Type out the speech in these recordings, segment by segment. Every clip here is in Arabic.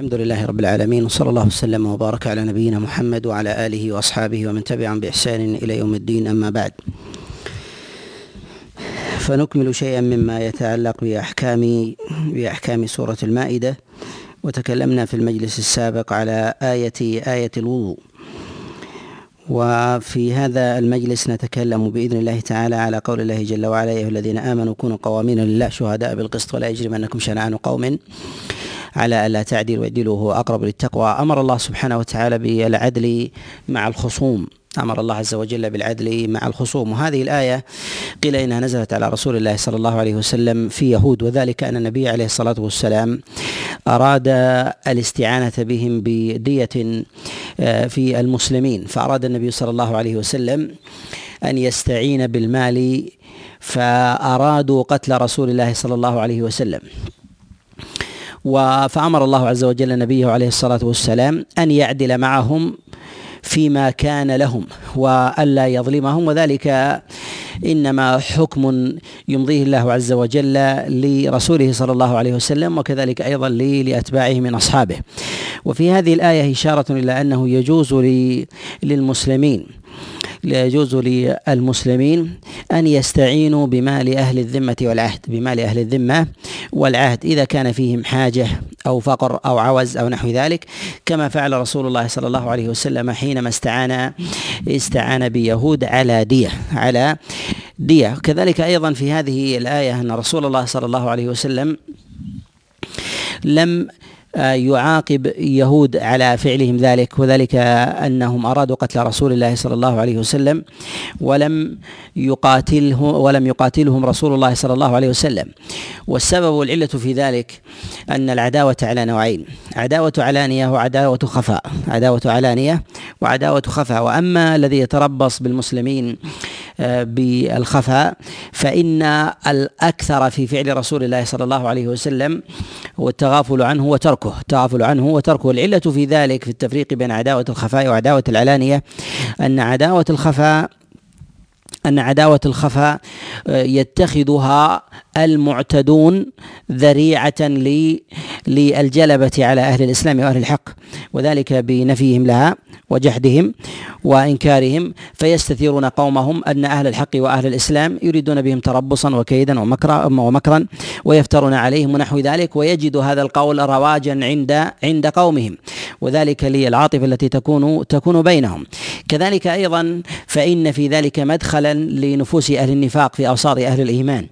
الحمد لله رب العالمين وصلى الله وسلم وبارك على نبينا محمد وعلى آله وأصحابه ومن تبعهم بإحسان إلى يوم الدين أما بعد. فنكمل شيئا مما يتعلق بأحكام بأحكام سورة المائدة وتكلمنا في المجلس السابق على آية آية الوضوء. وفي هذا المجلس نتكلم بإذن الله تعالى على قول الله جل وعلا يا الذين آمنوا كونوا قوامين لله شهداء بالقسط ولا يجرمنكم شنعان قوم على ألا تعدل واعدلوا هو أقرب للتقوى. أمر الله سبحانه وتعالى بالعدل مع الخصوم. أمر الله عز وجل بالعدل مع الخصوم. وهذه الآية قيل إنها نزلت على رسول الله صلى الله عليه وسلم في يهود وذلك أن النبي عليه الصلاة والسلام أراد الاستعانة بهم بدية آه، في المسلمين. فأراد النبي صلى الله عليه وسلم أن يستعين بالمال فأرادوا قتل رسول الله صلى الله عليه وسلم. فامر الله عز وجل نبيه عليه الصلاة والسلام أن يعدل معهم فيما كان لهم وألا يظلمهم وذلك إنما حكم يمضيه الله عز وجل لرسوله صلى الله عليه وسلم وكذلك أيضا لأتباعه من أصحابه. وفي هذه الآية إشارة إلى أنه يجوز للمسلمين لا يجوز للمسلمين أن يستعينوا بمال أهل الذمة والعهد بمال أهل الذمة والعهد إذا كان فيهم حاجة أو فقر أو عوز أو نحو ذلك كما فعل رسول الله صلى الله عليه وسلم حينما استعان استعان بيهود على دية على دية. كذلك أيضا في هذه الآية أن رسول الله صلى الله عليه وسلم لم يعاقب يهود على فعلهم ذلك وذلك أنهم أرادوا قتل رسول الله صلى الله عليه وسلم ولم يقاتله ولم يقاتلهم رسول الله صلى الله عليه وسلم. والسبب والعلة في ذلك أن العداوة على نوعين عداوة علانية وعداوة خفاء عداوة علانية وعداوة خفاء. وأما الذي يتربص بالمسلمين بالخفاء فإن الأكثر في فعل رسول الله صلى الله عليه وسلم هو التغافل عنه وتركه. التغافل عنه وتركه. العلة في ذلك في التفريق بين عداوة الخفاء وعداوة العلانية أن عداوة الخفاء أن عداوة الخفاء آه، يتخذها المعتدون ذريعة للجلبة على أهل الإسلام وأهل الحق وذلك بنفيهم لها. وجحدهم وإنكارهم فيستثيرون قومهم أن أهل الحق وأهل الإسلام يريدون بهم تربصا وكيدا ومكرا ومكرا ويفترون عليهم ونحو ذلك ويجد هذا القول رواجا عند عند قومهم. وذلك للعاطفة التي تكون تكون بينهم. كذلك أيضا فإن في ذلك مدخلا لنفوس أهل النفاق في أوساط أهل الإيمان.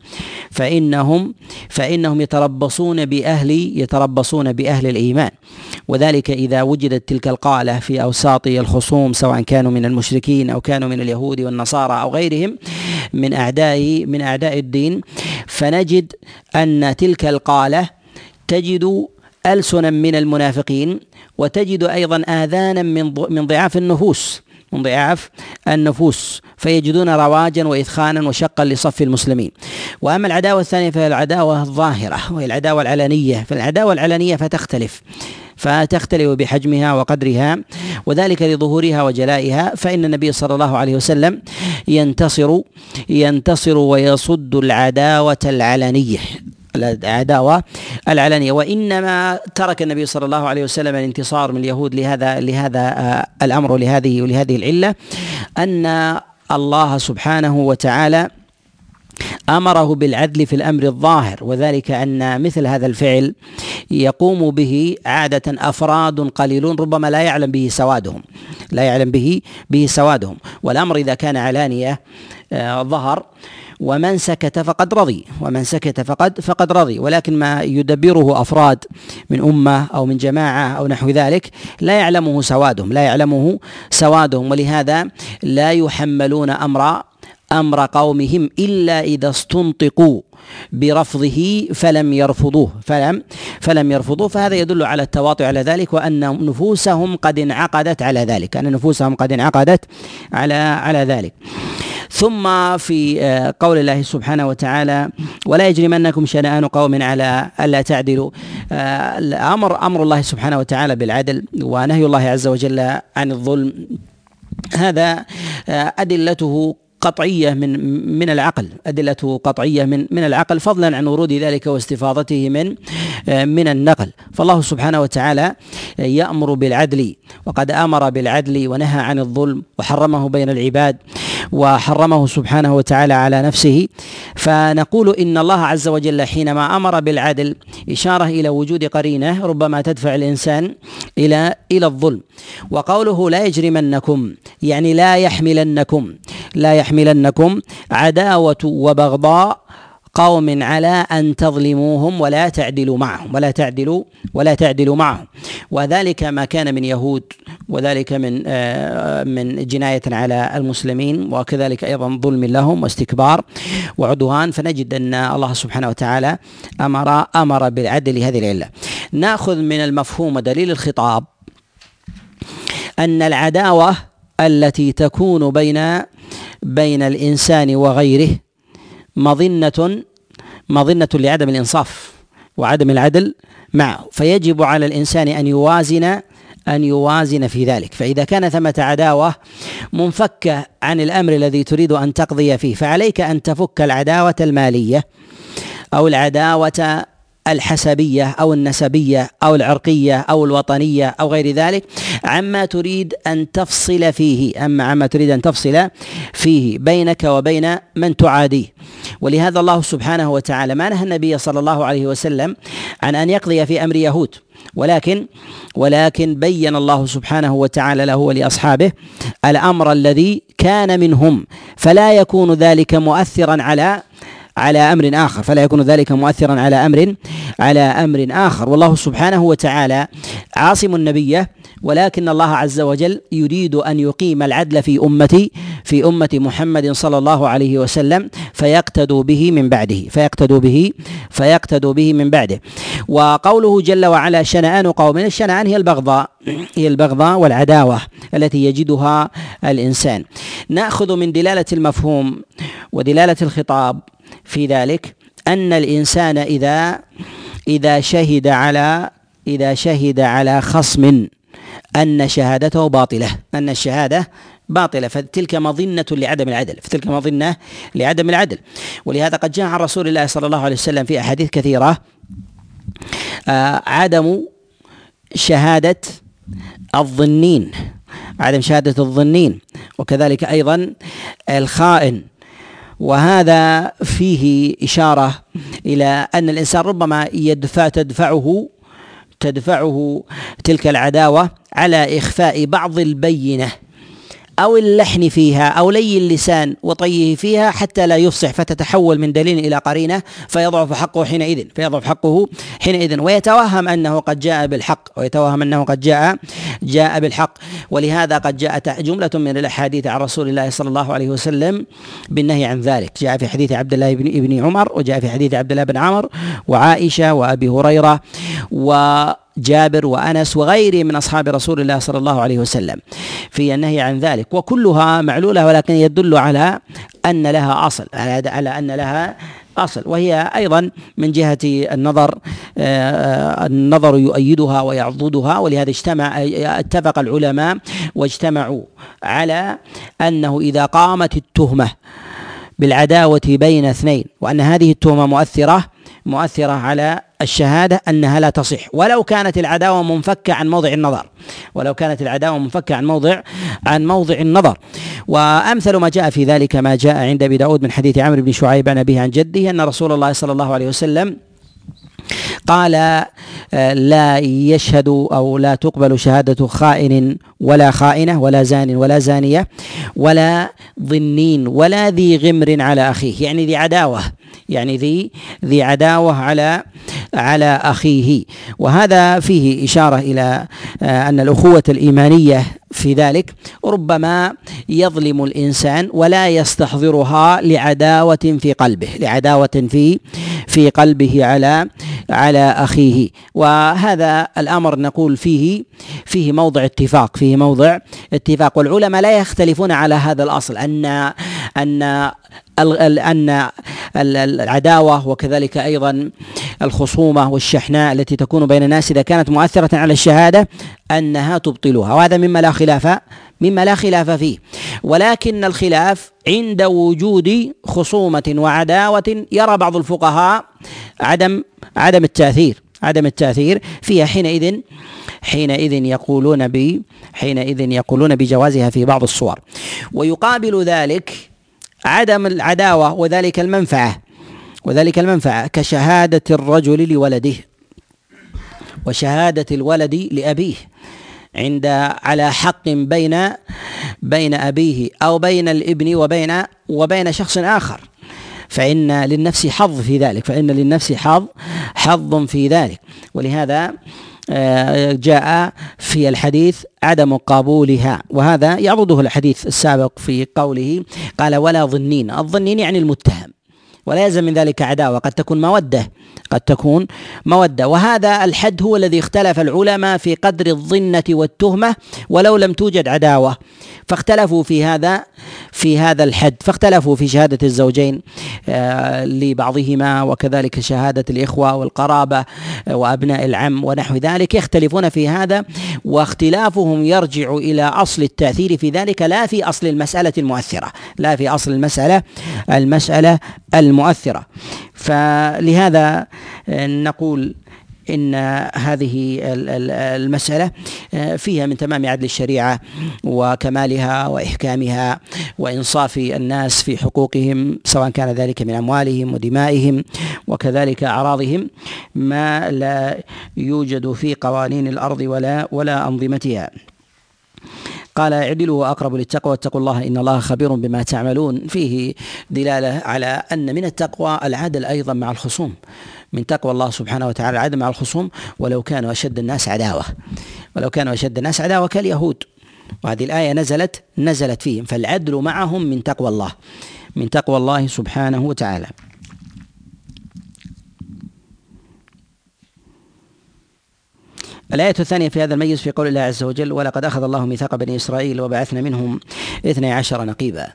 فإنهم فإنهم يتربصون بأهل يتربصون بأهل الإيمان. وذلك إذا وجدت تلك القالة في أوساط الخصوم سواء كانوا من المشركين أو كانوا من اليهود والنصارى أو غيرهم من أعداء من أعداء الدين فنجد أن تلك القالة تجد ألسنا من المنافقين وتجد أيضا آذانا من من ضعاف النفوس. من ضعاف النفوس فيجدون رواجا وإثخانا وشقا لصف المسلمين. وأما العداوة الثانية فهي العداوة الظاهرة وهي العداوة العلنية. فالعداوة العلنية فتختلف فتختلف بحجمها وقدرها وذلك لظهورها وجلائها. فإن النبي صلى الله عليه وسلم ينتصر ينتصر ويصد العداوة العلنية. العداوة العلنية. وإنما ترك النبي صلى الله عليه وسلم الانتصار من اليهود لهذا لهذا آه، الأمر ولهذه ولهذه العلة. أن الله سبحانه وتعالى أمره بالعدل في الأمر الظاهر وذلك أن مثل هذا الفعل يقوم به عادة أفراد قليلون ربما لا يعلم به سوادهم لا يعلم به به سوادهم. والأمر إذا كان علانية آه، ظهر ومن سكت فقد رضي ومن سكت فقد فقد رضي. ولكن ما يدبره أفراد من أمة أو من جماعة أو نحو ذلك لا يعلمه سوادهم لا يعلمه سوادهم. ولهذا لا يحملون أمر أمر قومهم إلا إذا استنطقوا برفضه فلم يرفضوه فلم فلم يرفضوه. فهذا يدل على التواطؤ على ذلك وأن نفوسهم قد انعقدت على ذلك أن نفوسهم قد انعقدت على على ذلك. ثم في آه، قول الله سبحانه وتعالى ولا يجرمنكم شنآن قوم على ألا تعدلوا. آه، أمر أمر الله سبحانه وتعالى بالعدل ونهي الله عز وجل عن الظلم. هذا آه، أدلته قطعية من من العقل أدلته قطعية من من العقل فضلا عن ورود ذلك واستفاضته من من النقل. فالله سبحانه وتعالى يأمر بالعدل وقد أمر بالعدل ونهى عن الظلم وحرمه بين العباد. وحرمه سبحانه وتعالى على نفسه. فنقول إن الله عز وجل حينما أمر بالعدل إشارة إلى وجود قرينة ربما تدفع الإنسان إلى إلى الظلم. وقوله لا يجرمنكم يعني لا يحملنكم لا يحملنكم عداوة وبغضاء قوم على أن تظلموهم ولا تعدلوا معهم ولا تعدلوا ولا تعدلوا معهم. وذلك ما كان من يهود وذلك من آه، من جناية على المسلمين وكذلك أيضا ظلم لهم واستكبار وعدوان. فنجد أن الله سبحانه وتعالى أمر أمر بالعدل لهذه العلة. نأخذ من المفهوم ودليل الخطاب أن العداوة التي تكون بين بين الإنسان وغيره مظنة مظنة لعدم الإنصاف وعدم العدل معه. فيجب على الإنسان أن يوازن أن يوازن في ذلك. فإذا كان ثمة عداوة منفكة عن الأمر الذي تريد أن تقضي فيه فعليك أن تفك العداوة المالية أو العداوة الحسبيه أو النسبية أو العرقية أو الوطنية أو غير ذلك عما تريد أن تفصل فيه أما عما تريد أن تفصل فيه بينك وبين من تعاديه. ولهذا الله سبحانه وتعالى ما نهى النبي صلى الله عليه وسلم عن أن يقضي في أمر يهود ولكن ولكن بين الله سبحانه وتعالى له ولأصحابه الأمر الذي كان منهم فلا يكون ذلك مؤثرا على على أمر آخر فلا يكون ذلك مؤثرا على أمر على أمر آخر. والله سبحانه وتعالى عاصم النبيه ولكن الله عز وجل يريد أن يقيم العدل في امتي في أمة محمد صلى الله عليه وسلم فيقتدوا به من بعده فيقتدوا به فيقتدوا به من بعده. وقوله جل وعلا شنآن قوم الشنآن هي البغضاء هي البغضاء والعداوة التي يجدها الإنسان. نأخذ من دلالة المفهوم ودلالة الخطاب في ذلك أن الإنسان إذا إذا شهد على إذا شهد على خصم أن شهادته باطلة أن الشهادة باطلة. فتلك مظنة لعدم العدل فتلك مظنة لعدم العدل. ولهذا قد جاء عن رسول الله صلى الله عليه وسلم في أحاديث كثيرة آه عدم شهادة الظنين عدم شهادة الظنين. وكذلك أيضا الخائن وهذا فيه إشارة إلى أن الإنسان ربما يدفع تدفعه تدفعه تلك العداوة على إخفاء بعض البينة. أو اللحن فيها أو لي اللسان وطيه فيها حتى لا يفصح فتتحول من دليل إلى قرينة فيضعف حقه حينئذ فيضعف حقه حينئذ. ويتوهم أنه قد جاء بالحق ويتوهم أنه قد جاء جاء بالحق. ولهذا قد جاءت جملة من الأحاديث عن رسول الله صلى الله عليه وسلم بالنهي عن ذلك. جاء في حديث عبد الله بن ابن عمر وجاء في حديث عبد الله بن عمر وعائشة وأبي هريرة و جابر وأنس وغيره من أصحاب رسول الله صلى الله عليه وسلم في النهي عن ذلك وكلها معلولة ولكن يدل على أن لها أصل على أن لها أصل وهي أيضا من جهة النظر آه، النظر يؤيدها ويعضدها ولهذا اجتمع اتفق العلماء واجتمعوا على أنه إذا قامت التهمة بالعداوة بين اثنين وأن هذه التهمة مؤثرة مؤثرة على الشهادة أنها لا تصح. ولو كانت العداوة منفكة عن موضع النظر. ولو كانت العداوة منفكة عن موضع عن موضع النظر. وأمثل ما جاء في ذلك ما جاء عند أبي داود من حديث عمرو بن شعيب عن أبيه عن جده أن رسول الله صلى الله عليه وسلم قال آه، لا يشهد أو لا تقبل شهادة خائن ولا خائنة ولا زان ولا زانية ولا ظنين ولا ذي غمر على أخيه. يعني ذي عداوة. يعني ذي ذي عداوة على على أخيه. وهذا فيه إشارة إلى آه، أن الأخوة الإيمانية في ذلك ربما يظلم الإنسان ولا يستحضرها لعداوة في قلبه لعداوة في في قلبه على على أخيه. وهذا الأمر نقول فيه فيه موضع اتفاق فيه موضع اتفاق. والعلماء لا يختلفون على هذا الأصل أن أن أن العداوة وكذلك أيضا الخصومة والشحناء التي تكون بين الناس إذا كانت مؤثرة على الشهادة أنها تبطلها. وهذا مما لا خلاف مما لا خلاف فيه. ولكن الخلاف عند وجود خصومة وعداوة يرى بعض الفقهاء عدم عدم التأثير عدم التأثير فيها حينئذ حينئذ يقولون ب حينئذ يقولون بجوازها في بعض الصور. ويقابل ذلك عدم العداوة وذلك المنفعة وذلك المنفعة كشهادة الرجل لولده وشهادة الولد لأبيه عند على حق بين بين أبيه أو بين الإبن وبين وبين شخص آخر. فإن للنفس حظ في ذلك فإن للنفس حظ حظ في ذلك. ولهذا جاء في الحديث عدم قبولها وهذا يعضده الحديث السابق في قوله قال ولا ظنين الظنين يعني المتهم. ولا يلزم من ذلك عداوة قد تكون مودة قد تكون مودة. وهذا الحد هو الذي اختلف العلماء في قدر الظنة والتهمة ولو لم توجد عداوة. فاختلفوا في هذا في هذا الحد. فاختلفوا في شهادة الزوجين آه، لبعضهما وكذلك شهادة الإخوة والقرابة آه، وأبناء العم ونحو ذلك. يختلفون في هذا واختلافهم يرجع إلى أصل التأثير في ذلك لا في أصل المسألة المؤثرة لا في أصل المسألة المسألة المؤثرة. فلهذا آه، نقول إن هذه المسألة آه، فيها من تمام عدل الشريعة وكمالها وإحكامها وإنصاف الناس في حقوقهم سواء كان ذلك من أموالهم ودمائهم وكذلك أعراضهم ما لا يوجد في قوانين الأرض ولا ولا أنظمتها. قال اعدلوا اقرب للتقوى واتقوا الله إن الله خبير بما تعملون. فيه دلالة على أن من التقوى العدل أيضا مع الخصوم. من تقوى الله سبحانه وتعالى العدل مع الخصوم ولو كانوا أشد الناس عداوة. ولو كانوا أشد الناس عداوة كاليهود. وهذه الآية نزلت نزلت فيهم. فالعدل معهم من تقوى الله من تقوى الله سبحانه وتعالى. الآية الثانية في هذا المجلس في قول الله عز وجل ولقد أخذ الله ميثاق بني إسرائيل وبعثنا منهم اثني عشر نقيبا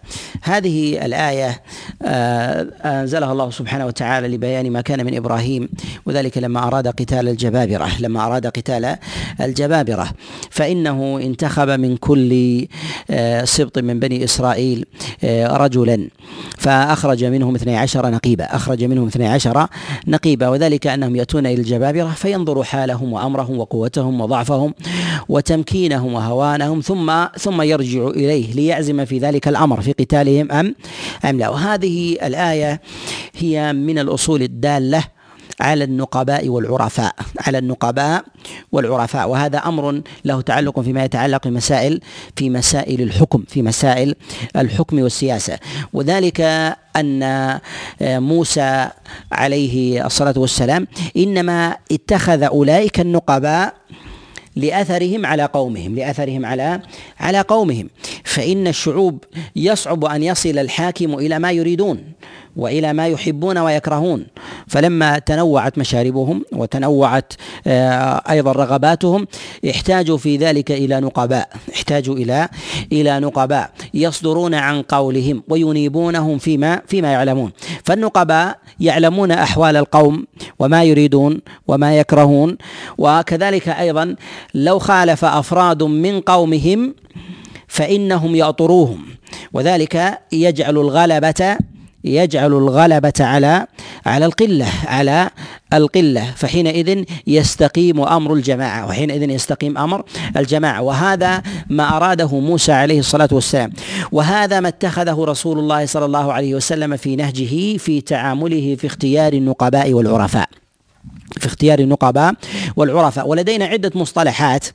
هذه الآية آه، أنزلها الله سبحانه وتعالى لبيان ما كان من إبراهيم وذلك لما أراد قتال الجبابرة لما أراد قتال الجبابرة. فإنه انتخب من كل آه، سبط من بني إسرائيل آه، رجلا. فأخرج منهم اثني عشر نقيبا أخرج منهم اثني عشر نقيبا وذلك أنهم يأتون إلى الجبابرة فينظروا حالهم وأمرهم وقوتهم قوتهم وضعفهم وتمكينهم وهوانهم ثم ثم يرجع إليه ليعزم في ذلك الأمر في قتالهم ام أم لا. وهذه الآية هي من الأصول الدالة على النقباء والعرفاء على النقباء والعرفاء. وهذا أمر له تعلق فيما يتعلق بمسائل في مسائل الحكم في مسائل الحكم والسياسة. وذلك أن موسى عليه الصلاة والسلام إنما اتخذ أولئك النقباء لأثرهم على قومهم لأثرهم على على قومهم. فإن الشعوب يصعب أن يصل الحاكم إلى ما يريدون. وإلى ما يحبون ويكرهون. فلما تنوعت مشاربهم وتنوعت آه، أيضا رغباتهم احتاجوا في ذلك إلى نقباء. احتاجوا إلى إلى نقباء. يصدرون عن قولهم وينيبونهم فيما فيما يعلمون. فالنقباء يعلمون أحوال القوم وما يريدون وما يكرهون. وكذلك أيضا لو خالف أفراد من قومهم فإنهم يأطروهم. وذلك يجعل الغلبة يجعل الغلبة على على القلة على القلة. فحينئذ يستقيم أمر الجماعة وحينئذ يستقيم أمر الجماعة. وهذا ما أراده موسى عليه الصلاة والسلام. وهذا ما اتخذه رسول الله صلى الله عليه وسلم في نهجه في تعامله في اختيار النقباء والعرفاء. في اختيار النقباء والعرفاء ولدينا عدة مصطلحات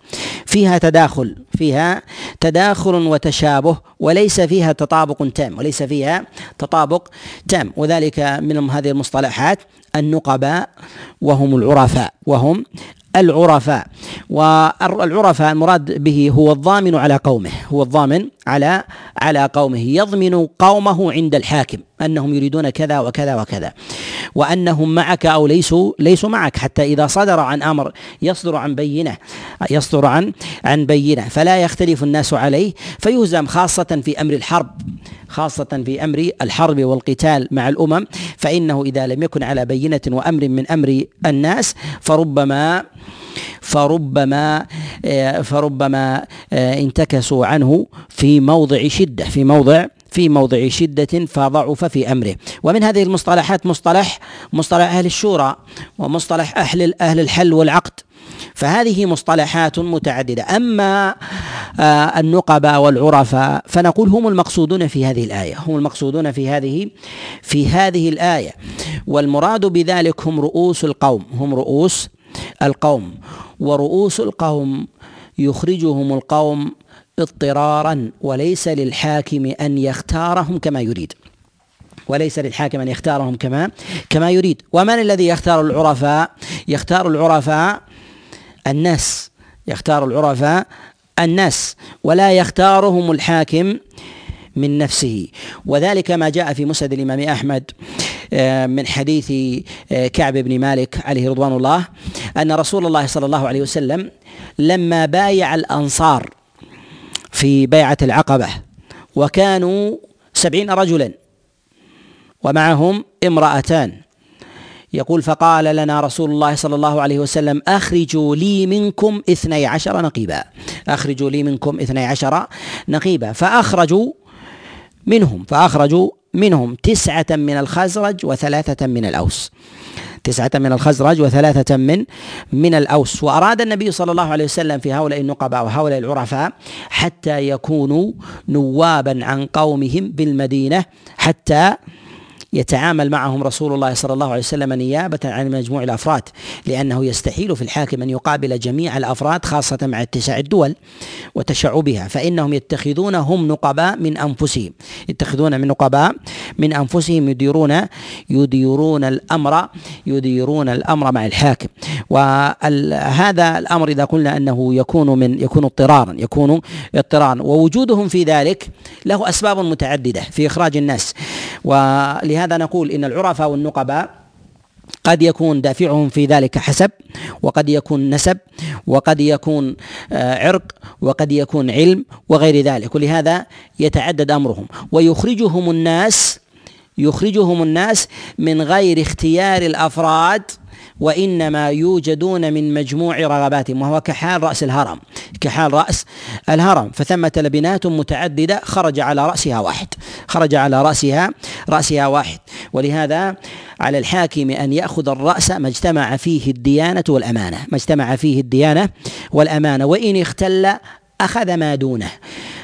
فيها تداخل فيها تداخل وتشابه وليس فيها تطابق تام وليس فيها تطابق تام. وذلك من هذه المصطلحات النقباء وهم العرفاء وهم العرفاء. والعرفاء المراد به هو الضامن على قومه هو الضامن على على قومه. يضمن قومه عند الحاكم أنهم يريدون كذا وكذا وكذا وأنهم معك أو ليسوا ليسوا معك حتى إذا صدر عن أمر يصدر عن بينة يصدر عن عن بينة. فلا يختلف الناس عليه فيهزم خاصة في أمر الحرب خاصة في أمر الحرب والقتال مع الأمم. فإنه إذا لم يكن على بينة وأمر من أمر الناس فربما فربما آه، فربما آه، انتكسوا عنه في موضع شدة في موضع في موضع شدة فضعف في أمره. ومن هذه المصطلحات مصطلح مصطلح أهل الشورى ومصطلح أهل أهل الحل والعقد. فهذه مصطلحات متعددة. أما آه، النقباء والعرفاء فنقول هم المقصودون في هذه الآية هم المقصودون في هذه في هذه الآية. والمراد بذلك هم رؤوس القوم هم رؤوس القوم ورؤوس القوم يخرجهم القوم اضطرارا وليس للحاكم أن يختارهم كما يريد. وليس للحاكم أن يختارهم كما كما يريد. ومن الذي يختار العرفاء؟ يختار العرفاء الناس. يختار العرفاء الناس. ولا يختارهم الحاكم من نفسه. وذلك ما جاء في مسند الإمام أحمد آه، من حديث آه، كعب بن مالك عليه رضوان الله أن رسول الله صلى الله عليه وسلم لما بايع الأنصار في بيعة العقبة وكانوا سبعين رجلا ومعهم امرأتان. يقول فقال لنا رسول الله صلى الله عليه وسلم أخرجوا لي منكم اثني عشر نقيبا. أخرجوا لي منكم اثني عشر نقيبا. فأخرجوا منهم فأخرجوا منهم تسعة من الخزرج وثلاثة من الأوس. تسعة من الخزرج وثلاثة من من الأوس. وأراد النبي صلى الله عليه وسلم في هؤلاء النقباء وهؤلاء العرفاء حتى يكونوا نوابا عن قومهم بالمدينة حتى يتعامل معهم رسول الله صلى الله عليه وسلم نيابة عن مجموع الأفراد لأنه يستحيل في الحاكم أن يقابل جميع الأفراد خاصة مع اتساع الدول وتشعبها فإنهم يتخذون هم نقباء من أنفسهم يتخذون من نقباء من أنفسهم يديرون يديرون الأمر يديرون الأمر مع الحاكم. وهذا الأمر إذا قلنا أنه يكون من يكون اضطرارا يكون اضطرارا ووجودهم في ذلك له أسباب متعددة في إخراج الناس. ولهذا ولهذا نقول إن العرفاء والنقباء قد يكون دافعهم في ذلك حسب وقد يكون نسب وقد يكون آه، عرق وقد يكون علم وغير ذلك. ولهذا يتعدد أمرهم. ويخرجهم الناس يخرجهم الناس من غير اختيار الأفراد وإنما يوجدون من مجموع رغباتهم وهو كحال رأس الهرم كحال رأس الهرم. فثمة لبنات متعددة خرج على رأسها واحد خرج على رأسها رأسها واحد. ولهذا على الحاكم أن يأخذ الرأس ما اجتمع فيه الديانة والأمانة ما اجتمع فيه الديانة والأمانة. وإن اختل أخذ ما دونه.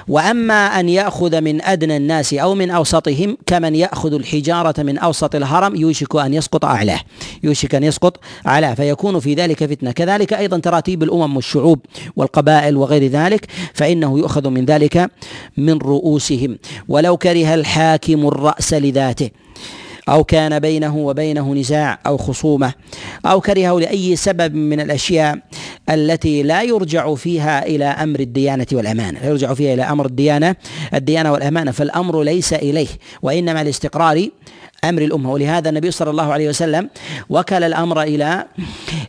وأما أن يأخذ من أدنى الناس أو من أوسطهم كمن يأخذ الحجارة من أوسط الهرم يوشك أن يسقط أعلاه. يوشك أن يسقط أعلاه. فيكون في ذلك فتنة. كذلك أيضا تراتيب الأمم والشعوب والقبائل وغير ذلك فإنه يؤخذ من ذلك من رؤوسهم. ولو كره الحاكم الرأس لذاته. أو كان بينه وبينه نزاع أو خصومة أو كرهه لأي سبب من الأشياء التي لا يرجع فيها إلى أمر الديانة والأمانة. لا يرجع فيها إلى أمر الديانة الديانة والأمانة فالأمر ليس إليه وإنما لاستقرار أمر الأمة. ولهذا النبي صلى الله عليه وسلم وكل الأمر إلى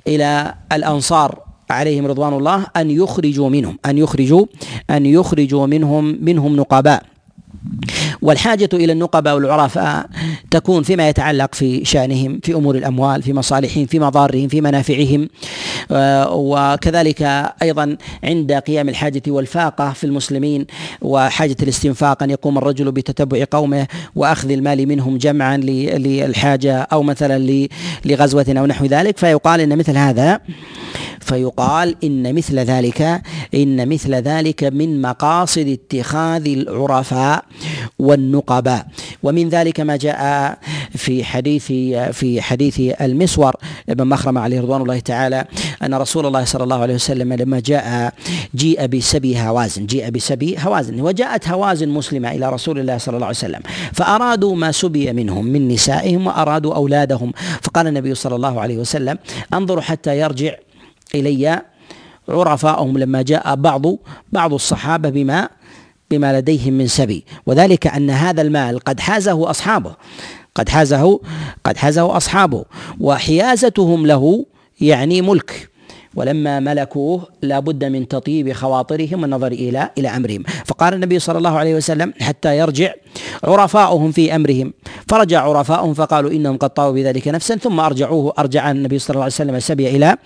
إلى الأنصار عليهم رضوان الله أن يخرجوا منهم أن يخرجوا أن يخرجوا منهم منهم نقباء. والحاجة إلى النقباء والعرفاء تكون فيما يتعلق في شأنهم في أمور الأموال في مصالحهم في مضارهم في منافعهم. آه، وكذلك أيضا عند قيام الحاجة والفاقة في المسلمين وحاجة الاستنفاق أن يقوم الرجل بتتبع قومه وأخذ المال منهم جمعا للحاجة أو مثلا لغزوة أو نحو ذلك. فيقال إن مثل هذا فيقال إن مثل ذلك إن مثل ذلك من مقاصد اتخاذ العرفاء والنقباء. ومن ذلك ما جاء في حديث في حديث المسور ابن مخرمة عليه رضوان الله تعالى أن رسول الله صلى الله عليه وسلم لما جاء جيء بسبي هوازن جيء بسبي هوازن. وجاءت هوازن مسلمة إلى رسول الله صلى الله عليه وسلم فأرادوا ما سبي منهم من نسائهم وأرادوا أولادهم. فقال النبي صلى الله عليه وسلم انظروا حتى يرجع إلي عرفاءهم لما جاء بعض بعض الصحابة بما بما لديهم من سبي. وذلك أن هذا المال قد حازه أصحابه قد حازه قد حازه أصحابه. وحيازتهم له يعني ملك. ولما ملكوه لا بد من تطيب خواطرهم والنظر إلى إلى أمرهم. فقال النبي صلى الله عليه وسلم حتى يرجع عرفاؤهم في أمرهم. فرجع عرفاؤهم فقالوا إنهم قد طاووا بذلك نفسا ثم أرجعوه أرجع النبي صلى الله عليه وسلم السبي إلى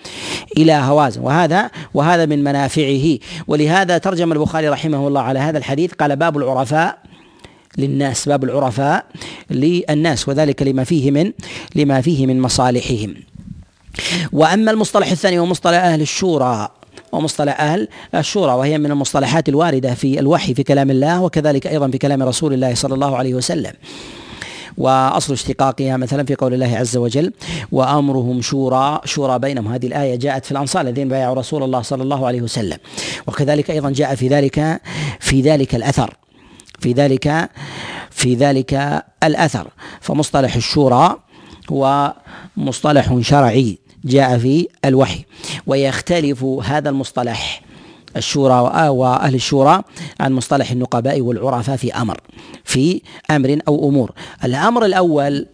إلى هوازن. وهذا وهذا من منافعه. ولهذا ترجم البخاري رحمه الله على هذا الحديث قال باب العرفاء للناس باب العرفاء للناس وذلك لما فيه من لما فيه من مصالحهم. وأما المصطلح الثاني ومصطلح أهل الشورى ومصطلح أهل الشورى وهي من المصطلحات الواردة في الوحي في كلام الله وكذلك أيضا في كلام رسول الله صلى الله عليه وسلم. وأصل اشتقاقها مثلا في قول الله عز وجل وأمرهم شورى شورى بينهم. هذه الآية جاءت في الأنصار الذين بايعوا رسول الله صلى الله عليه وسلم. وكذلك أيضا جاء في ذلك في ذلك الأثر في ذلك في ذلك الأثر. فمصطلح الشورى هو مصطلح شرعي جاء في الوحي ويختلف هذا المصطلح الشورى وأهل الشورى عن مصطلح النقباء والعرفاء في أمر في أمر أو أمور. الأمر الأول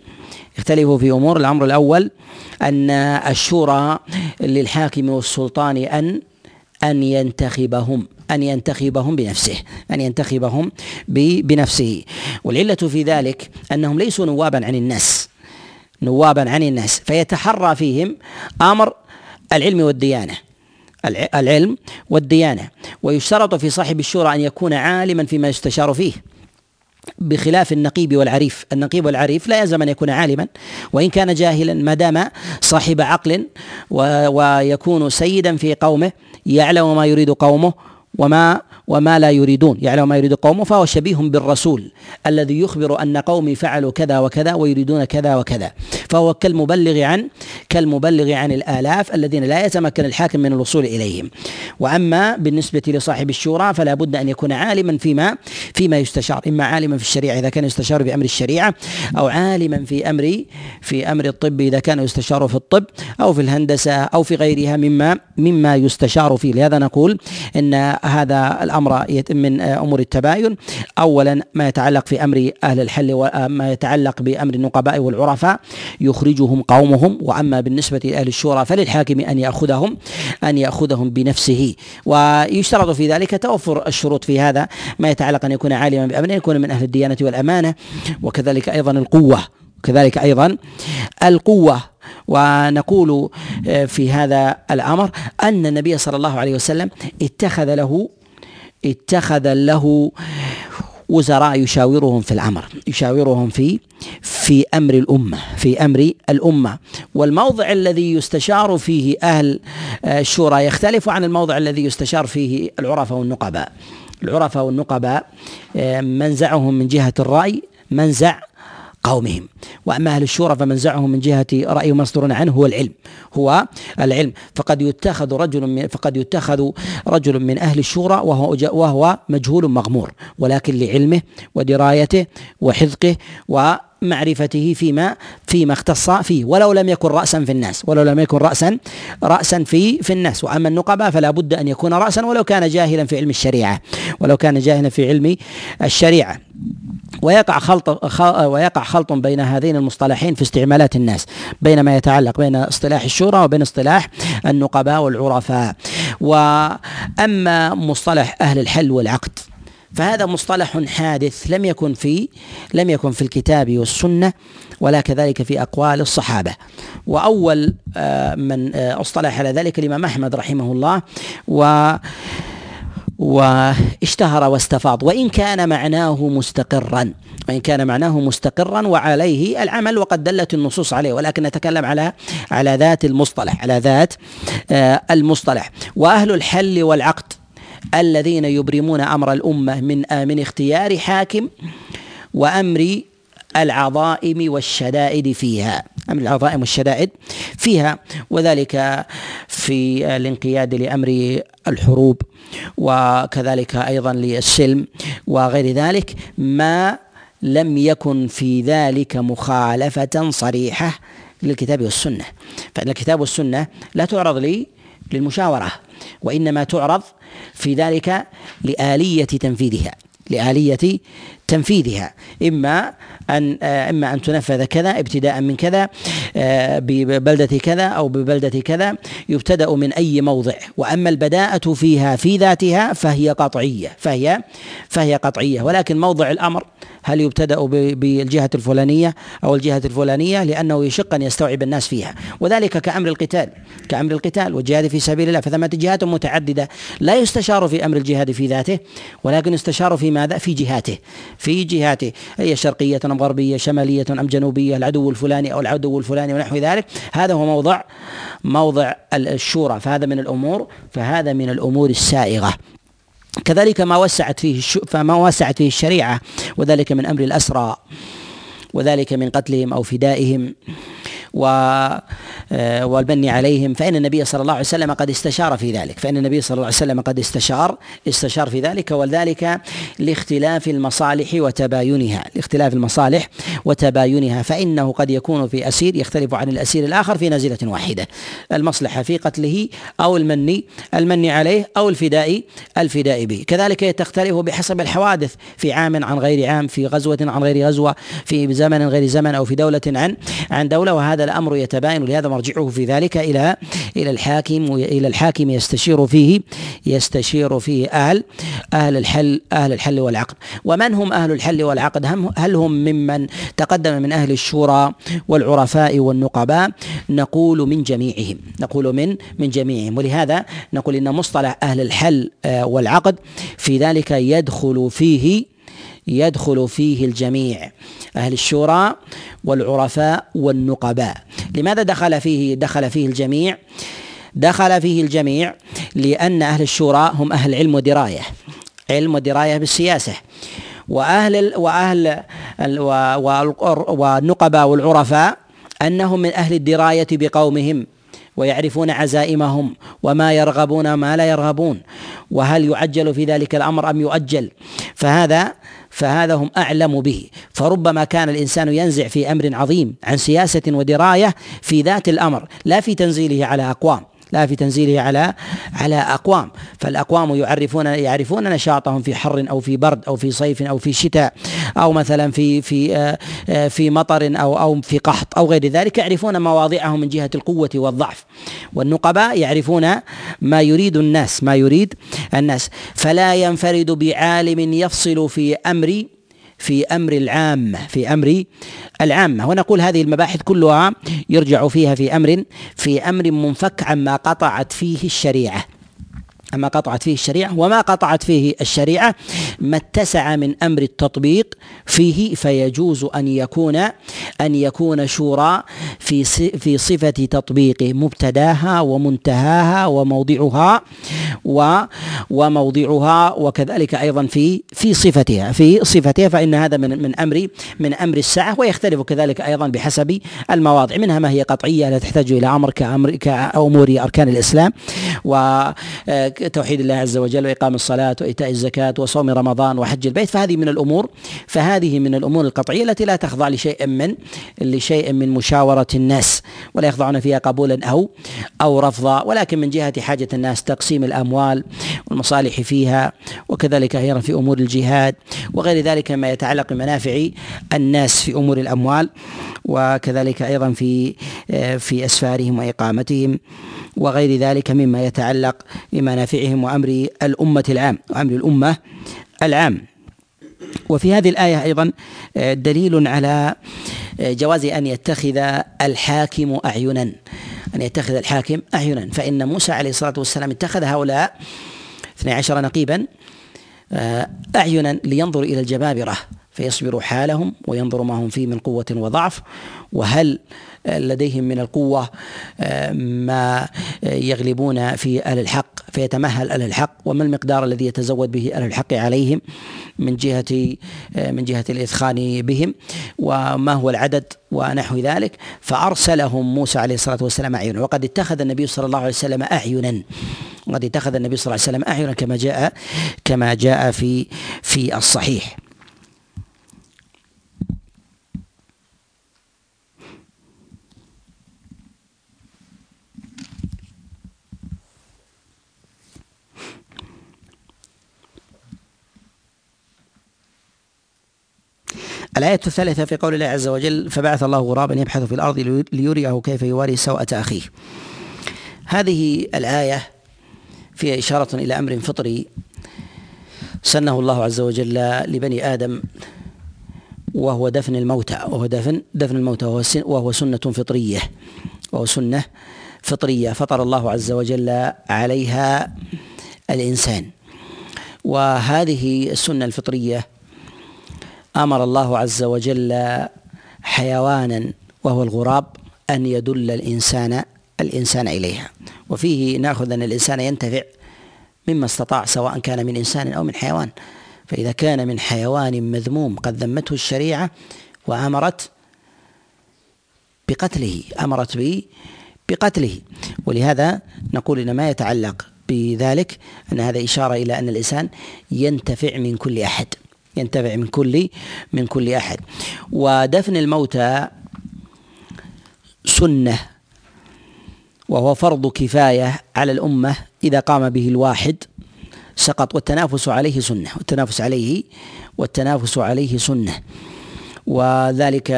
يختلف في أمور الأمر الأول أن الشورى للحاكم والسلطان أن أن ينتخبهم أن ينتخبهم بنفسه أن ينتخبهم بنفسه. والعلة في ذلك أنهم ليسوا نوابا عن الناس. نوابا عن الناس فيتحرى فيهم أمر العلم والديانة العلم والديانة. ويشترط في صاحب الشورى أن يكون عالما فيما يستشار فيه بخلاف النقيب والعريف. النقيب والعريف لا يلزم أن يكون عالما وإن كان جاهلا ما دام صاحب عقل ويكون سيدا في قومه يعلم ما يريد قومه وما وما لا يريدون. يعلم ما يريد قومه فهو شبيه بالرسول الذي يخبر أن قومي فعلوا كذا وكذا ويريدون كذا وكذا. فهو كالمبلغ عن كالمبلغ عن الآلاف الذين لا يتمكن الحاكم من الوصول إليهم. وأما بالنسبة لصاحب الشورى فلا بد أن يكون عالما فيما فيما يستشار. إما عالما في الشريعة إذا كان يستشار بأمر الشريعة أو عالما في أمر في أمر الطب إذا كان يستشار في الطب أو في الهندسة أو في غيرها مما مما يستشار فيه. لهذا نقول إن هذا الأمر من أمور التباين. اولا ما يتعلق في أمر أهل الحل وما يتعلق بأمر النقباء والعرفاء يخرجهم قومهم وأما بالنسبة لأهل الشورى فللحاكم أن يأخذهم أن يأخذهم بنفسه. ويشترط في ذلك توفر الشروط في هذا ما يتعلق أن يكون عالما بأمر أن يكون من أهل الديانة والأمانة وكذلك أيضا القوة كذلك أيضا القوة. ونقول في هذا الأمر أن النبي صلى الله عليه وسلم اتخذ له اتخذ له وزراء يشاورهم في الأمر يشاورهم في في أمر الأمة في أمر الأمة. والموضع الذي يستشار فيه أهل الشورى يختلف عن الموضع الذي يستشار فيه العرفاء والنقباء. العرفاء والنقباء منزعهم من جهة الرأي منزع قومهم. وأما أهل الشورى فمنزعهم من جهة رأي مصدر عنه هو العلم. هو العلم. فقد يتخذ رجل من فقد يتخذ رجل من أهل الشورى وهو وهو مجهول مغمور. ولكن لعلمه ودرايته وحذقه و معرفته فيما فيما اختص فيه ولو لم يكن رأسا في الناس ولو لم يكن رأسا رأسا في في الناس. وأما النقباء فلا بد أن يكون رأسا ولو كان جاهلا في علم الشريعة. ولو كان جاهلا في علم الشريعة. ويقع خلط ويقع خلط بين هذين المصطلحين في استعمالات الناس بين ما يتعلق بين اصطلاح الشورى وبين اصطلاح النقباء والعرفاء. وأما مصطلح أهل الحل والعقد فهذا مصطلح حادث لم يكن في لم يكن في الكتاب والسنة ولا كذلك في أقوال الصحابة. وأول آه، من آه، اصطلح على ذلك الإمام أحمد رحمه الله و واشتهر واستفاض. وإن كان معناه مستقرا وإن كان معناه مستقرا وعليه العمل وقد دلت النصوص عليه. ولكن نتكلم على على ذات المصطلح على ذات آه، المصطلح. وأهل الحل والعقد الذين يبرمون أمر الأمة من آه، من اختيار حاكم وأمر العظائم والشدائد فيها. أمر العظائم والشدائد فيها وذلك في الانقياد لأمر الحروب وكذلك أيضا للسلم وغير ذلك. ما لم يكن في ذلك مخالفة صريحة للكتاب والسنة. فإن الكتاب والسنة لا تعرض لي للمشاورة وإنما تعرض في ذلك لآلية تنفيذها لآلية تنفيذها. إما أن إما أن تنفذ كذا ابتداء من كذا ببلدة كذا أو ببلدة كذا يبتدأ من أي موضع. وأما البداءة فيها في ذاتها فهي قطعية فهي فهي قطعية. ولكن موضع الأمر هل يبتدأ بالجهة الفلانية أو الجهة الفلانية؟ لأنه يشق أن يستوعب الناس فيها. وذلك كأمر القتال كأمر القتال والجهاد في سبيل الله. فثمة جهات متعددة لا يستشار في أمر الجهاد في ذاته ولكن يستشار في ماذا؟ في جهاته. في جهاته هي شرقية أم غربية شمالية أم جنوبية العدو الفلاني أو العدو الفلاني ونحو ذلك هذا هو موضع موضع الشورى فهذا من الأمور فهذا من الأمور السائغة. كذلك ما وسعت فيه فما وسعت فيه الشريعة وذلك من أمر الأسرى وذلك من قتلهم أو فدائهم آه، والبني عليهم فإن النبي صلى الله عليه وسلم قد استشار في ذلك فإن النبي صلى الله عليه وسلم قد استشار استشار في ذلك وذلك لاختلاف المصالح وتباينها لاختلاف المصالح وتباينها فإنه قد يكون في أسير يختلف عن الأسير الآخر في نزلة واحدة المصلحة في قتله أو المني المني عليه أو الفداء الفداء به كذلك تختلف بحسب الحوادث في عام عن غير عام في غزوة عن غير غزوة في زمن غير زمن أو في دولة عن عن دولة وهذا الأمر يتباين لهذا مرجعه في ذلك إلى إلى الحاكم والى الحاكم يستشير فيه يستشير فيه أهل أهل الحل أهل الحل والعقد. ومن هم أهل الحل والعقد؟ هم هل هم ممن تقدم من أهل الشورى والعرفاء والنقباء؟ نقول من جميعهم. نقول من من جميعهم. ولهذا نقول إن مصطلح أهل الحل آه، والعقد في ذلك يدخل فيه يدخل فيه الجميع أهل الشورى والعرفاء والنقباء. لماذا دخل فيه دخل فيه الجميع؟ دخل فيه الجميع لأن أهل الشورى هم أهل علم ودراية علم ودراية بالسياسة. وأهل وأهل والنقباء والعرفاء أنهم من أهل الدراية بقومهم ويعرفون عزائمهم وما يرغبون ما لا يرغبون. وهل يعجل في ذلك الأمر أم يؤجل؟ فهذا فهذا هم أعلم به. فربما كان الإنسان ينزع في أمر عظيم عن سياسة ودراية في ذات الأمر لا في تنزيله على أقوام. لا في تنزيله على على أقوام. فالأقوام يعرفون يعرفون نشاطهم في حر أو في برد أو في صيف أو في شتاء أو مثلا في في آه، آه، في مطر أو أو في قحط أو غير ذلك. يعرفون مواضعهم من جهة القوة والضعف. والنقباء يعرفون ما يريد الناس ما يريد الناس. فلا ينفرد بعالم يفصل في أمر في أمر العامه في أمر العامه ونقول هذه المباحث كلها يرجع فيها في أمر في أمر منفك عما قطعت فيه الشريعة. أما قطعت فيه الشريعة وما قطعت فيه الشريعة ما اتسع من أمر التطبيق فيه فيجوز أن يكون أن يكون شورى في في صفة تطبيقه مبتداها ومنتهاها وموضعها و وموضعها وكذلك أيضا في في صفتها في صفتها فإن هذا من من أمر من أمر الساعة ويختلف كذلك أيضا بحسب المواضع. منها ما هي قطعية لا تحتاج إلى أمر كأمر كأمور أركان الإسلام و توحيد الله عز وجل وإقام الصلاة وإيتاء الزكاة وصوم رمضان وحج البيت فهذه من الأمور فهذه من الأمور القطعية التي لا تخضع لشيء من لشيء من مشاورة الناس ولا يخضعون فيها قبولا أو أو رفضا ولكن من جهة حاجة الناس تقسيم الأموال والمصالح فيها وكذلك أيضا في أمور الجهاد وغير ذلك ما يتعلق بمنافع الناس في أمور الأموال وكذلك أيضا في في أسفارهم وإقامتهم وغير ذلك مما يتعلق بمنافعهم وأمر الأمة العام وأمر الأمة العام. وفي هذه الآية أيضا آه، دليل على آه، جواز أن يتخذ الحاكم أعينا. أن يتخذ الحاكم أعينا. فإن موسى عليه الصلاة والسلام اتخذ هؤلاء 12 نقيبا آه، أعينا لينظر إلى الجبابرة. فيصبر حالهم وينظر ما هم فيه من قوة وضعف. وهل لديهم من القوة آه، ما يغلبون في أهل الحق فيتمهل أهل الحق وما المقدار الذي يتزود به أهل الحق عليهم من جهة آه، من جهة الإثخان بهم وما هو العدد ونحو ذلك. فأرسلهم موسى عليه الصلاة والسلام أعينا. وقد اتخذ النبي صلى الله عليه وسلم أعينا. وقد اتخذ النبي صلى الله عليه وسلم أعينا كما جاء كما جاء في في الصحيح. الآية الثالثة في قول الله عز وجل فبعث الله غرابا يبحث في الأرض ليريه كيف يواري سوءة أخيه. هذه الآية فيها إشارة إلى أمر فطري سنه الله عز وجل لبني آدم وهو دفن الموتى وهو دفن دفن الموتى وهو, وهو سنة فطرية وهو سنة فطرية فطر الله عز وجل عليها الإنسان. وهذه السنة الفطرية أمر الله عز وجل حيوانا وهو الغراب أن يدل الانسان الإنسان إليها. وفيه نأخذ أن الإنسان ينتفع مما استطاع سواء كان من إنسان أو من حيوان. فإذا كان من حيوان مذموم قد ذمته الشريعة وأمرت بقتله أمرت به بقتله. ولهذا نقول ان ما يتعلق بذلك أن هذا إشارة إلى أن الإنسان ينتفع من كل أحد. ينتفع من كل من كل أحد. ودفن الموتى سنة وهو فرض كفاية على الأمة إذا قام به الواحد سقط. والتنافس عليه سنة والتنافس عليه والتنافس عليه سنة. وذلك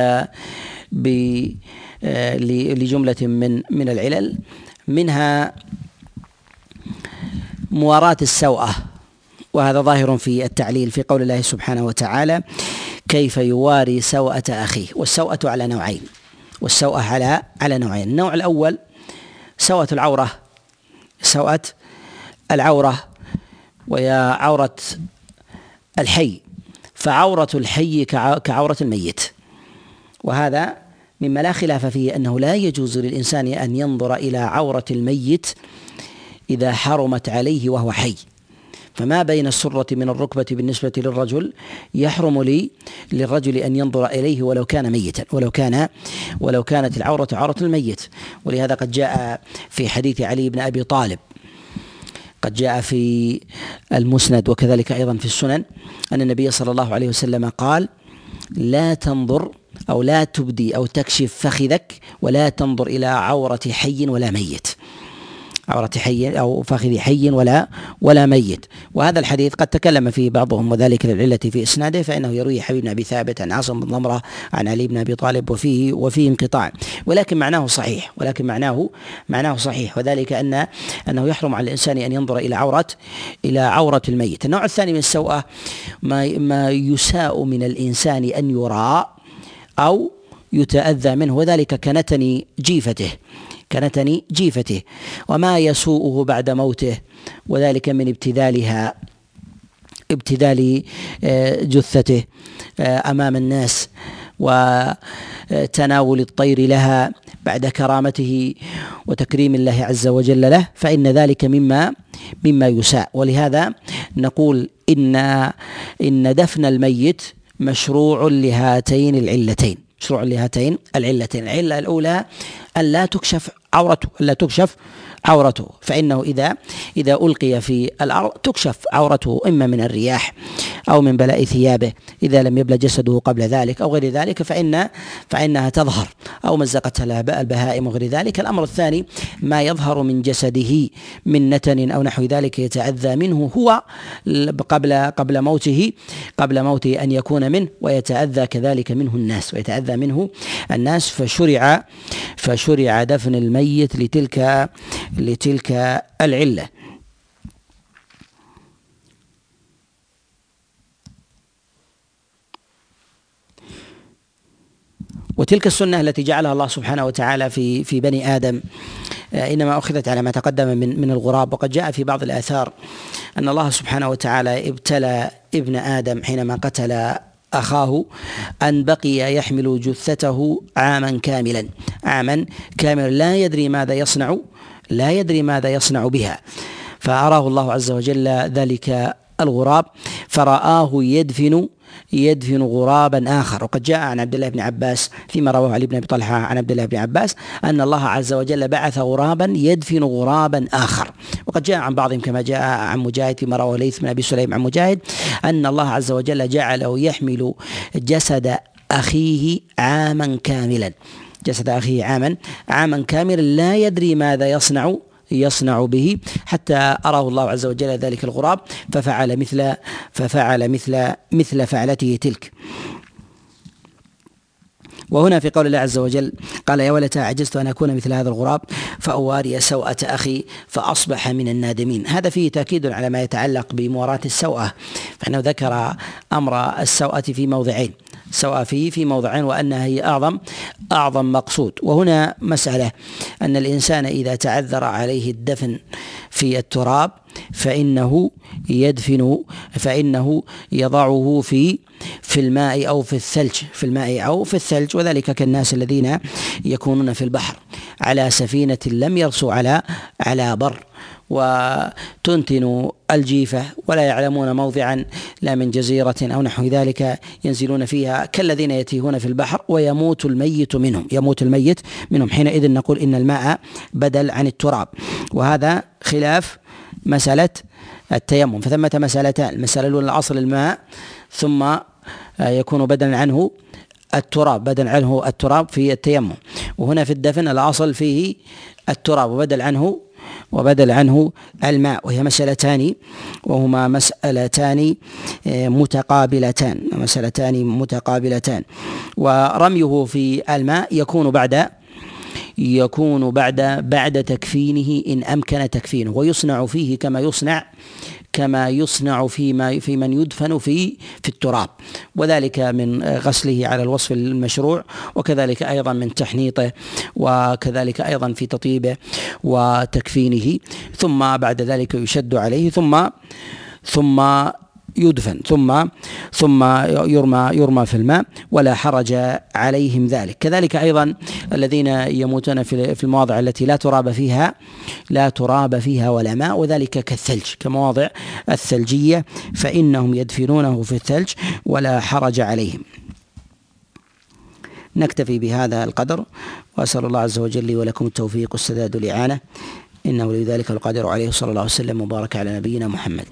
ب آه، لجملة من من العلل. منها مواراة السوءة. وهذا ظاهر في التعليل في قول الله سبحانه وتعالى كيف يواري سوءة أخيه؟ والسوءة على نوعين والسوءة على على نوعين. النوع الأول سوءة العورة سوءة العورة وهي عورة الحي. فعورة الحي كعورة الميت. وهذا مما لا خلاف فيه أنه لا يجوز للإنسان أن ينظر إلى عورة الميت إذا حرمت عليه وهو حي. فما بين السرة من الركبة بالنسبة للرجل يحرم لي للرجل أن ينظر إليه ولو كان ميتا ولو كان ولو كانت العورة عورة الميت. ولهذا قد جاء في حديث علي بن أبي طالب قد جاء في المسند وكذلك أيضا في السنن أن النبي صلى الله عليه وسلم قال لا تنظر أو لا تبدي أو تكشف فخذك ولا تنظر إلى عورة حي ولا ميت. عورة حي أو فخذ حي ولا ولا ميت. وهذا الحديث قد تكلم فيه بعضهم وذلك للعلة في إسناده فإنه يروي حبيب بن أبي ثابت عن عاصم بن ضمرة عن علي بن أبي طالب وفيه وفيه انقطاع. ولكن معناه صحيح ولكن معناه معناه صحيح. وذلك أن أنه يحرم على الإنسان أن ينظر إلى عورة إلى عورة الميت. النوع الثاني من السوءة ما ما يساء من الإنسان أن يرى أو يتأذى منه وذلك كنتن جيفته. كنتن جيفته وما يسوءه بعد موته وذلك من ابتذالها ابتذال آه، جثته آه، أمام الناس وتناول الطير لها بعد كرامته وتكريم الله عز وجل له فإن ذلك مما مما يساء. ولهذا نقول إن إن دفن الميت مشروع لهاتين العلتين مشروع لهاتين العلتين. العلة الأولى أن لا تكشف عورته ألا تكشف عورته. فإنه إذا إذا ألقي في الأرض تكشف عورته إما من الرياح أو من بلاء ثيابه إذا لم يبلى جسده قبل ذلك أو غير ذلك فإن فإنها تظهر أو مزقتها البهائم وغير ذلك. الأمر الثاني ما يظهر من جسده من نتن أو نحو ذلك يتأذى منه هو قبل قبل موته قبل موته أن يكون منه ويتأذى كذلك منه الناس ويتأذى منه الناس. فشرع فشرع دفن الميت لتلك لتلك العلة. وتلك السنة التي جعلها الله سبحانه وتعالى في في بني آدم آه، إنما أخذت على ما تقدم من من الغراب. وقد جاء في بعض الآثار أن الله سبحانه وتعالى ابتلى ابن آدم حينما قتل أخاه أن بقي يحمل جثته عاما كاملا. عاما كاملا. لا يدري ماذا يصنع لا يدري ماذا يصنع بها. فأراه الله عز وجل ذلك الغراب فرآه يدفن يدفن غرابا آخر. وقد جاء عن عبد الله بن عباس فيما رواه علي بن أبي طلحة عن عبد الله بن عباس أن الله عز وجل بعث غرابا يدفن غرابا آخر. وقد جاء عن بعضهم كما جاء عن مجاهد فيما رواه ليث بن أبي سليم عن مجاهد أن الله عز وجل جعله يحمل جسد أخيه عاما كاملا. جسد أخيه عاما عاما كاملا لا يدري ماذا يصنع. يصنع به حتى أراه الله عز وجل ذلك الغراب ففعل مثل ففعل مثل مثل فعلته تلك. وهنا في قول الله عز وجل قال يا ولتا عجزت أن أكون مثل هذا الغراب فأواري سوءة أخي فأصبح من النادمين. هذا فيه تأكيد على ما يتعلق بمواراة السوءة فإنه ذكر أمر السوءة في موضعين. سواء فيه في موضعين وأنها هي أعظم أعظم مقصود. وهنا مسألة أن الإنسان إذا تعذر عليه الدفن في التراب فإنه يدفن فإنه يضعه في في الماء أو في الثلج في الماء أو في الثلج. وذلك كالناس الذين يكونون في البحر على سفينة لم يرسوا على على بر. وتنتن الجيفة ولا يعلمون موضعا لا من جزيرة أو نحو ذلك ينزلون فيها كالذين يتيهون في البحر ويموت الميت منهم يموت الميت منهم. حينئذ نقول إن الماء بدل عن التراب. وهذا خلاف مسألة التيمم. فثمة مسألتان المسألة الأولى الأصل الماء ثم يكون بدلا عنه التراب بدل عنه التراب في التيمم. وهنا في الدفن الأصل فيه التراب وبدل عنه وبدل عنه الماء وهي مسألتان وهما مسألتان آه، متقابلتان مسألتان متقابلتان. ورميه في الماء يكون بعد يكون بعد بعد تكفينه إن أمكن تكفينه ويصنع فيه كما يصنع كما يصنع فيما في من يدفن في في التراب وذلك من غسله على الوصف المشروع وكذلك أيضا من تحنيطه وكذلك أيضا في تطيبه وتكفينه ثم بعد ذلك يشد عليه ثم ثم يدفن ثم ثم يرمى يرمى في الماء ولا حرج عليهم ذلك. كذلك أيضا الذين يموتون في في المواضع التي لا تراب فيها لا تراب فيها ولا ماء وذلك كالثلج كمواضع الثلجية فإنهم يدفنونه في الثلج ولا حرج عليهم. نكتفي بهذا القدر وأسأل الله عز وجل لي ولكم التوفيق والسداد والإعانة. إنه لذلك القادر عليه صلى الله عليه وسلم وبارك على نبينا محمد.